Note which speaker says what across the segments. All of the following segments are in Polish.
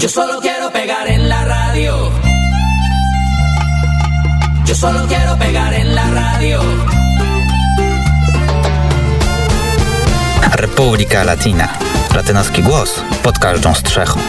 Speaker 1: Yo solo quiero pegar en la radio. Yo solo quiero pegar en la radio.
Speaker 2: Republika Latina. Latynoski głos pod każdą strzechą.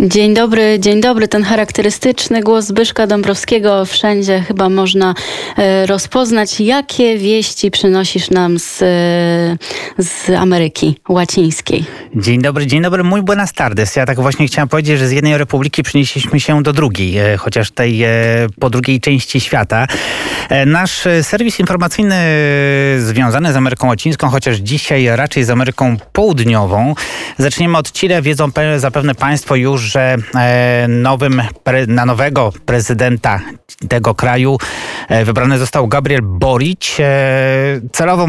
Speaker 3: Dzień dobry, dzień dobry. Ten charakterystyczny głos Zbyszka Dąbrowskiego wszędzie chyba można e, rozpoznać. Jakie wieści przynosisz nam z, e, z Ameryki Łacińskiej?
Speaker 2: Dzień dobry, dzień dobry, mój buenas tardes. Ja tak właśnie chciałem powiedzieć, że z jednej republiki przenieśliśmy się do drugiej, e, chociaż tej po drugiej części świata. E, Nasz serwis informacyjny e, związany z Ameryką Łacińską, chociaż dzisiaj raczej z Ameryką Południową. Zaczniemy od Chile. Wiedzą pe- zapewne Państwo już, że e, nowym, na nowego prezydenta tego kraju wybrany został Gabriel Boric. Celowo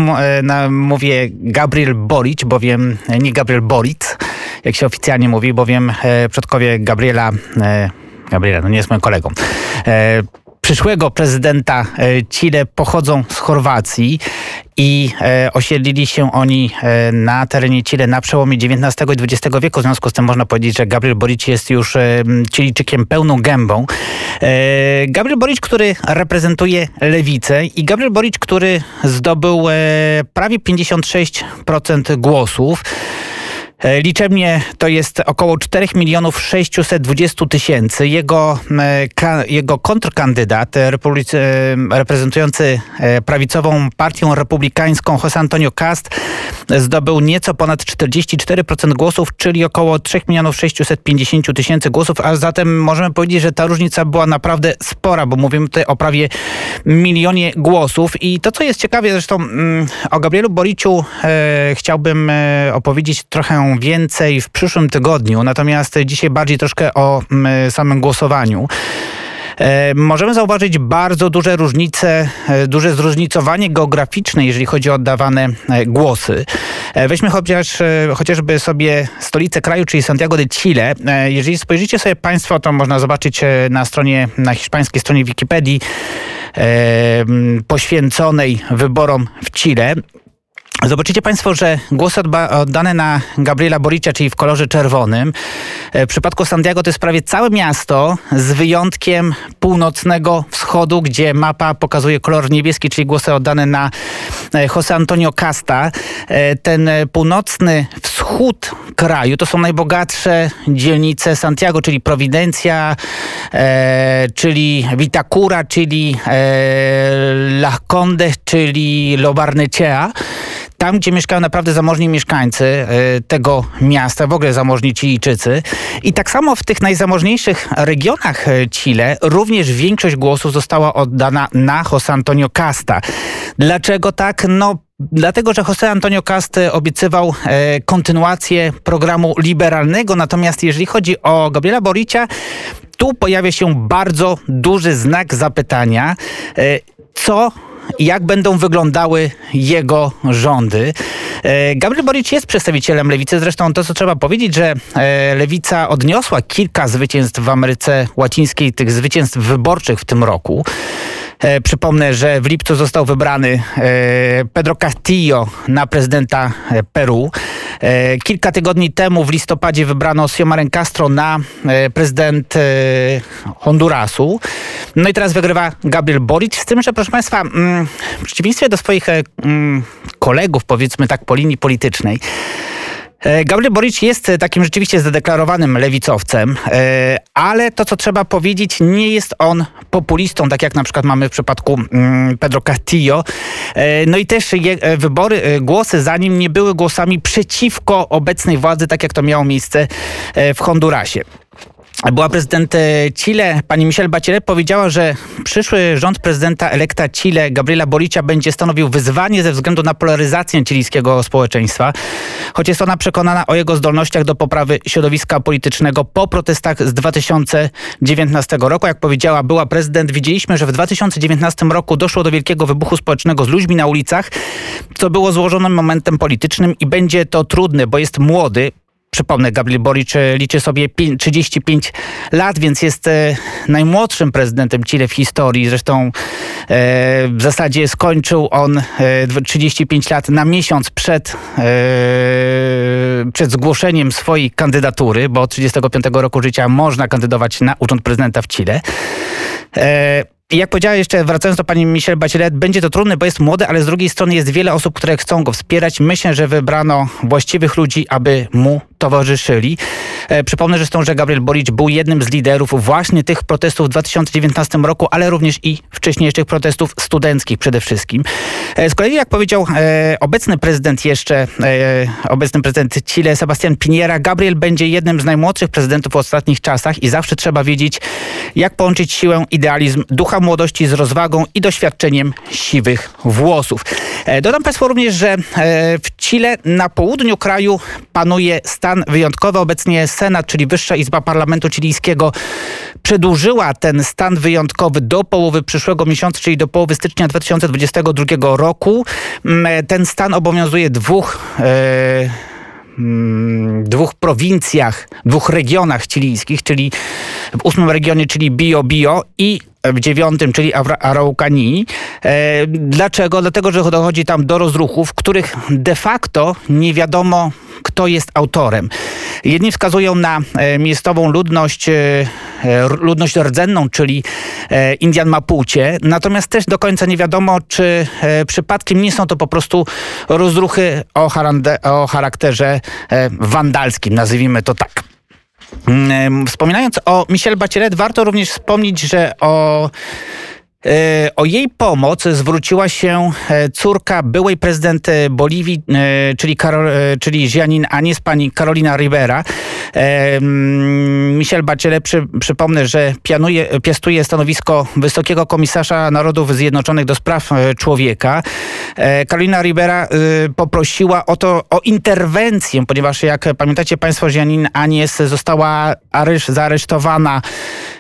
Speaker 2: mówię Gabriel Boric, bowiem nie Gabriel Boric, jak się oficjalnie mówi, bowiem przodkowie Gabriela, Gabriela, no nie jest moim kolegą, przyszłego prezydenta e, Chile pochodzą z Chorwacji i e, osiedlili się oni e, na terenie Chile na przełomie XIX i XX wieku. W związku z tym można powiedzieć, że Gabriel Boric jest już Chilijczykiem pełną gębą. Gabriel Boric, który reprezentuje lewicę i Gabriel Boric, który zdobył prawie 56% głosów. E, Liczebnie to jest około 4 milionów 620 tysięcy. Jego, e, jego kontrkandydat, e, reprezentujący prawicową partią republikańską José Antonio Cast zdobył nieco ponad 44% głosów, czyli około 3 milionów 650 tysięcy głosów, a zatem możemy powiedzieć, że ta różnica była naprawdę spora, bo mówimy tutaj o prawie milionie głosów. I to, co jest ciekawe, zresztą mm, o Gabrielu Boriciu chciałbym opowiedzieć trochę więcej w przyszłym tygodniu, natomiast dzisiaj bardziej troszkę o mm, samym głosowaniu. E, Możemy zauważyć bardzo duże różnice, e, duże zróżnicowanie geograficzne, jeżeli chodzi o oddawane e, głosy. Weźmy chociaż, chociażby sobie stolicę kraju, czyli Santiago de Chile. Jeżeli spojrzycie sobie Państwo, to można zobaczyć na stronie, na hiszpańskiej stronie Wikipedii poświęconej wyborom w Chile. Zobaczycie Państwo, że głosy oddane na Gabriela Boricia, czyli w kolorze czerwonym, e, w przypadku Santiago to jest prawie całe miasto, z wyjątkiem północnego wschodu, gdzie mapa pokazuje kolor niebieski, czyli głosy oddane na e, José Antonio Casta. E, Ten północny wschód kraju to są najbogatsze dzielnice Santiago, czyli Providencia, e, czyli Vitacura, czyli e, Las Condes, czyli Lo Barnechea tam, gdzie mieszkają naprawdę zamożni mieszkańcy e, tego miasta, w ogóle zamożni Chilijczycy. I tak samo w tych najzamożniejszych regionach e, Chile również większość głosów została oddana na José Antonio Casta. Dlaczego tak? No Dlatego, że José Antonio Cast obiecywał e, kontynuację programu liberalnego, natomiast jeżeli chodzi o Gabriela Boricia, tu pojawia się bardzo duży znak zapytania, e, co jak będą wyglądały jego rządy. E, Gabriel Boric jest przedstawicielem lewicy, zresztą to, co trzeba powiedzieć, że e, lewica odniosła kilka zwycięstw w Ameryce Łacińskiej, tych zwycięstw wyborczych w tym roku. E, przypomnę, że w lipcu został wybrany Pedro Castillo na prezydenta Peru. E, kilka tygodni temu w listopadzie wybrano Xiomaren Castro na e, prezydent e, Hondurasu. No i teraz wygrywa Gabriel Boric. Z tym, że proszę Państwa, mm, w przeciwieństwie do swoich mm, kolegów, powiedzmy tak po linii politycznej, Gabriel Boric jest e, takim rzeczywiście zadeklarowanym lewicowcem, e, ale to, co trzeba powiedzieć, nie jest on populistą, tak jak na przykład mamy w przypadku mm, Pedro Castillo. E, No i też e, wybory, e, głosy za nim nie były głosami przeciwko obecnej władzy, tak jak to miało miejsce e, w Hondurasie. Była prezydent e, Chile, pani Michelle Bachelet powiedziała, że przyszły rząd prezydenta elekta Chile, Gabriela Boricia, będzie stanowił wyzwanie ze względu na polaryzację chilijskiego społeczeństwa, choć jest ona przekonana o jego zdolnościach do poprawy środowiska politycznego po protestach z 2019 roku. Jak powiedziała była prezydent, widzieliśmy, że w 2019 roku doszło do wielkiego wybuchu społecznego z ludźmi na ulicach, co było złożonym momentem politycznym i będzie to trudne, bo jest młody, Przypomnę, Gabriel Boric e, liczy sobie 35 lat, więc jest e, najmłodszym prezydentem Chile w historii. Zresztą e, w zasadzie skończył on 35 lat na miesiąc przed, przed zgłoszeniem swojej kandydatury, bo od 35 roku życia można kandydować na urząd prezydenta w Chile. I jak powiedziała jeszcze, wracając do pani Michelle Bachelet, będzie to trudne, bo jest młody, ale z drugiej strony jest wiele osób, które chcą go wspierać. Myślę, że wybrano właściwych ludzi, aby mu towarzyszyli. E, przypomnę zresztą, że Gabriel Boric był jednym z liderów właśnie tych protestów w 2019 roku, ale również i wcześniejszych protestów studenckich przede wszystkim. E, z kolei, jak powiedział e, obecny prezydent jeszcze, obecny prezydent Chile, Sebastian Piniera, Gabriel będzie jednym z najmłodszych prezydentów w ostatnich czasach i zawsze trzeba wiedzieć, jak połączyć siłę, idealizm, ducha młodości z rozwagą i doświadczeniem siwych włosów. Dodam Państwu również, że w Chile na południu kraju panuje stan wyjątkowy. Obecnie Senat, czyli Wyższa Izba Parlamentu Chilijskiego, przedłużyła ten stan wyjątkowy do połowy przyszłego miesiąca, czyli do połowy stycznia 2022 roku. Mm, ten stan obowiązuje dwóch. E, mm, dwóch prowincjach, dwóch regionach chilijskich, czyli w ósmym regionie, czyli Bio Bio i w dziewiątym, czyli Araucanii. E, dlaczego? Dlatego, że dochodzi tam do rozruchów, których de facto nie wiadomo, kto jest autorem. Jedni wskazują na e, miejscową ludność, e, ludność rdzenną, czyli Indian Mapuche, natomiast też do końca nie wiadomo, czy przypadkiem nie są to po prostu rozruchy o, o charakterze wandalskim, nazwijmy to tak. Mm, wspominając o Michelle Bachelet, warto również wspomnieć, że o E, o jej pomoc zwróciła się e, córka byłej prezydent e, Boliwii, czyli, Karol, czyli Gianin Anies, pani Carolina Rivera. Michel Bachelet, przy, przypomnę, że pianuje, piastuje stanowisko Wysokiego Komisarza Narodów Zjednoczonych do spraw człowieka. Carolina Rivera poprosiła o to, o interwencję, ponieważ jak pamiętacie Państwo, Gianin Anies została areszt, zaaresztowana E,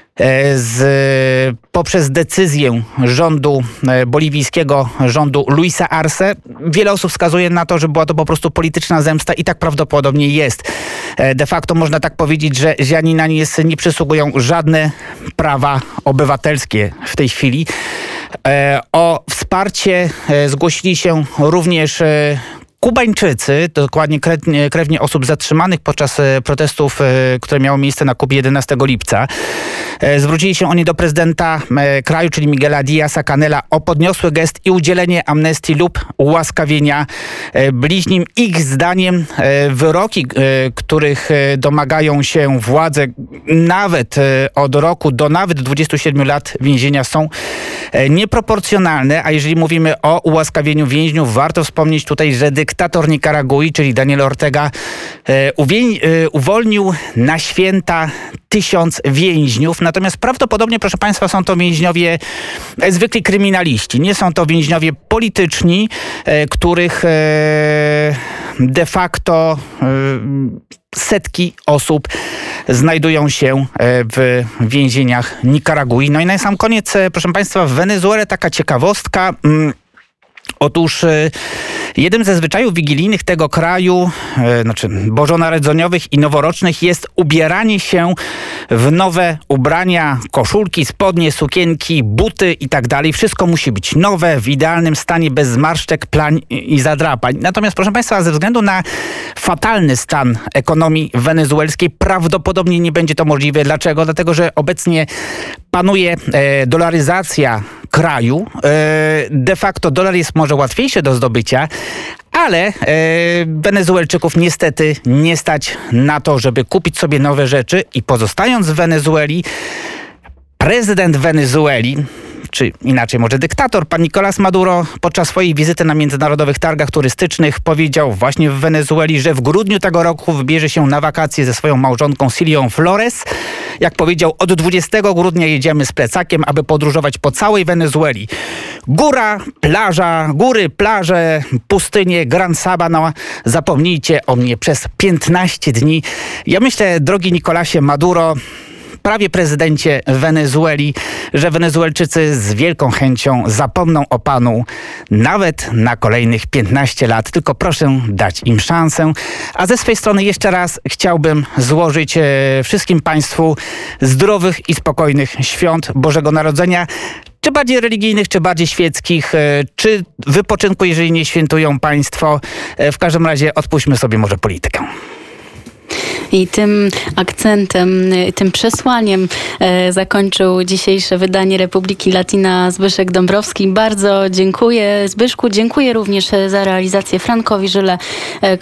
Speaker 2: z, poprzez decyzję rządu e, boliwijskiego, rządu Luisa Arce. Wiele osób wskazuje na to, że była to po prostu polityczna zemsta i tak prawdopodobnie jest. E, de facto można tak powiedzieć, że Zianinanies nie przysługują żadne prawa obywatelskie w tej chwili. O wsparcie zgłosili się również Kubańczycy, dokładnie krewnie osób zatrzymanych podczas e, protestów, e, które miały miejsce na Kubie 11 lipca, e, zwrócili się oni do prezydenta kraju, czyli Miguela Diaza Canela o podniosły gest i udzielenie amnestii lub ułaskawienia bliźnim. Ich zdaniem wyroki, których domagają się władze nawet od roku do nawet 27 lat więzienia są nieproporcjonalne, a jeżeli mówimy o ułaskawieniu więźniów, warto wspomnieć tutaj, że dyktator Nikaragui, czyli Daniel Ortega, e, e, uwolnił na święta tysiąc więźniów. Natomiast prawdopodobnie, proszę Państwa, są to więźniowie e, zwykli kryminaliści. Nie są to więźniowie polityczni, których de facto setki osób znajdują się w więzieniach Nikaragui. No i na sam koniec, proszę Państwa, w Wenezuelę taka ciekawostka. Otóż e, jednym ze zwyczajów wigilijnych tego kraju, e, znaczy bożonarodzeniowych i noworocznych jest ubieranie się w nowe ubrania, koszulki, spodnie, sukienki, buty i tak. Wszystko musi być nowe, w idealnym stanie, bez zmarszczek, plań i zadrapań. Natomiast proszę Państwa, ze względu na fatalny stan ekonomii wenezuelskiej prawdopodobnie nie będzie to możliwe. Dlaczego? Dlatego, że obecnie panuje e, dolaryzacja kraju. E, de facto dolar jest może łatwiejszy do zdobycia, ale e, Wenezuelczyków niestety nie stać na to, żeby kupić sobie nowe rzeczy i pozostając w Wenezueli, prezydent Wenezueli czy inaczej może dyktator, pan Nicolás Maduro podczas swojej wizyty na międzynarodowych targach turystycznych powiedział właśnie w Wenezueli, że w grudniu tego roku wybierze się na wakacje ze swoją małżonką Silią Flores. Jak powiedział, od 20 grudnia jedziemy z plecakiem, aby podróżować po całej Wenezueli. Góra, plaża, góry, plaże, pustynie, Gran Sabana. Zapomnijcie o mnie przez 15 dni. Ja myślę, drogi Nikolasie Maduro, prawie prezydencie Wenezueli, że Wenezuelczycy z wielką chęcią zapomną o panu nawet na kolejnych 15 lat. Tylko proszę dać im szansę. A ze swej strony jeszcze raz chciałbym złożyć e, wszystkim Państwu zdrowych i spokojnych świąt Bożego Narodzenia. Czy bardziej religijnych, czy bardziej świeckich, e, czy wypoczynku, jeżeli nie świętują Państwo. E, W każdym razie odpuśćmy sobie może politykę.
Speaker 3: I tym akcentem, y, tym przesłaniem e, zakończył dzisiejsze wydanie Republiki Latina Zbyszek Dąbrowski. Bardzo dziękuję Zbyszku. Dziękuję również e, za realizację Frankowi Żyle, e,